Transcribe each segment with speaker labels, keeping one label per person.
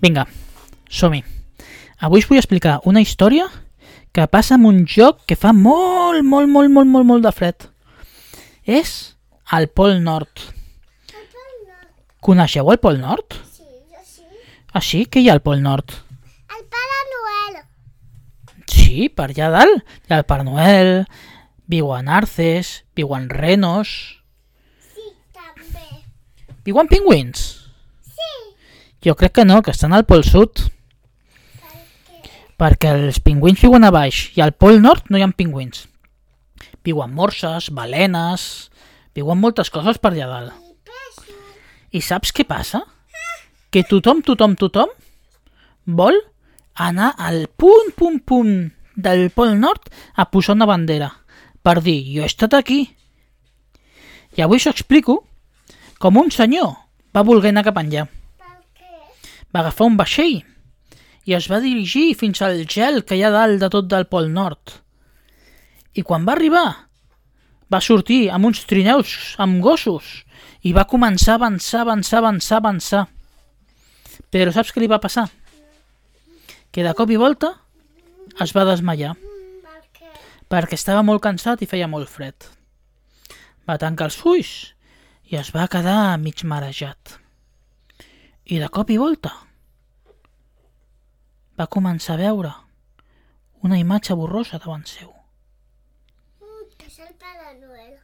Speaker 1: Vinga, som-hi. Avui us vull explicar una història que passa en un joc que fa molt, molt, molt, molt, molt, molt de fred. És al Pol Nord. Coneixeu el Pol Nord?
Speaker 2: Sí, jo sí.
Speaker 1: Ah, sí? Què hi ha al Pol Nord?
Speaker 2: El Pare Noel.
Speaker 1: Sí, per allà dalt. Hi ha el Pare Noel, viuen arces, viuen renos,
Speaker 2: Sí, també.
Speaker 1: viuen pingüins. Jo crec que no, que estan al Pol Sud,
Speaker 2: Per què?
Speaker 1: perquè els pingüins viuen a baix i al Pol Nord no hi ha pingüins. Viuen morses, balenes, viuen moltes coses per allà dalt.
Speaker 2: I
Speaker 1: saps què passa? Que tothom, tothom, tothom vol anar al punt, punt, punt del Pol Nord a posar una bandera per dir, jo he estat aquí. I avui us explico com un senyor va voler anar cap enllà. Va agafar un vaixell i es va dirigir fins al gel que hi ha dalt de tot del Pol Nord. I quan va arribar, va sortir amb uns trineus amb gossos i va començar a avançar, avançar, avançar, avançar. Però saps què li va passar? Que de cop i volta es va desmaiar
Speaker 2: Per què?
Speaker 1: perquè estava molt cansat i feia molt fred. Va tancar els ulls i es va quedar mig marejat. I de cop i volta va començar a veure una imatge borrosa davant seu.
Speaker 2: Mm, És el Pare Noel.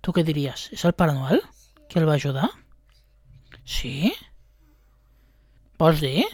Speaker 1: Tu què diries? És el Pare Noel? Qui el va ajudar? Sí? Vols dir?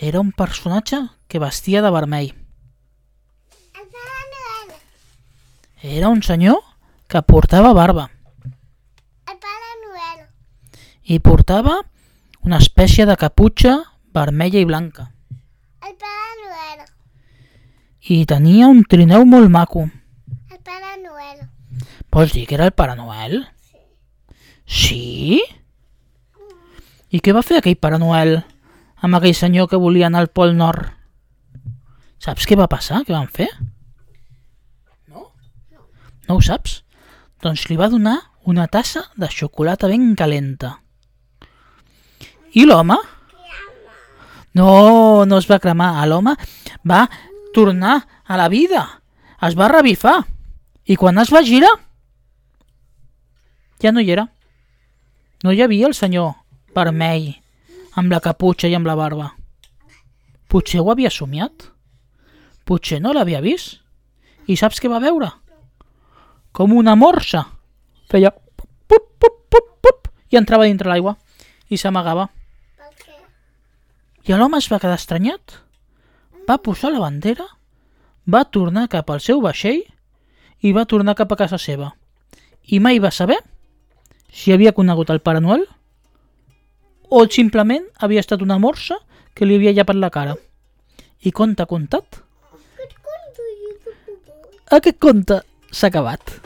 Speaker 1: Era un personatge que vestia de vermell.
Speaker 2: El Pare Noel.
Speaker 1: Era un senyor que portava barba. I portava una espècie de caputxa vermella i blanca.
Speaker 2: El Pare Noel.
Speaker 1: I tenia un trineu molt maco.
Speaker 2: El Pare Noel.
Speaker 1: Vols dir que era el Pare Noel? Sí? I què va fer aquell Pare Noel amb aquell senyor que volia anar al Pol Nord? Saps què va passar? Què van fer? No? No ho saps? Doncs li va donar una tassa de xocolata ben calenta. I l'home? No, no es va cremar. L'home va tornar a la vida. Es va revifar. I quan es va girar, ja no hi era. No hi havia el senyor vermell, amb la caputxa i amb la barba. Potser ho havia somiat. Potser no l'havia vist. I saps què va veure? Com una morsa. Feia pup, pup, pup, pup, i entrava dintre l'aigua i s'amagava. I l'home es va quedar estranyat. Va posar la bandera, va tornar cap al seu vaixell i va tornar cap a casa seva. I mai va saber si havia conegut el Pare Noel o simplement havia estat una morsa que li havia llapat la cara. I conte contat, aquest conte s'ha acabat.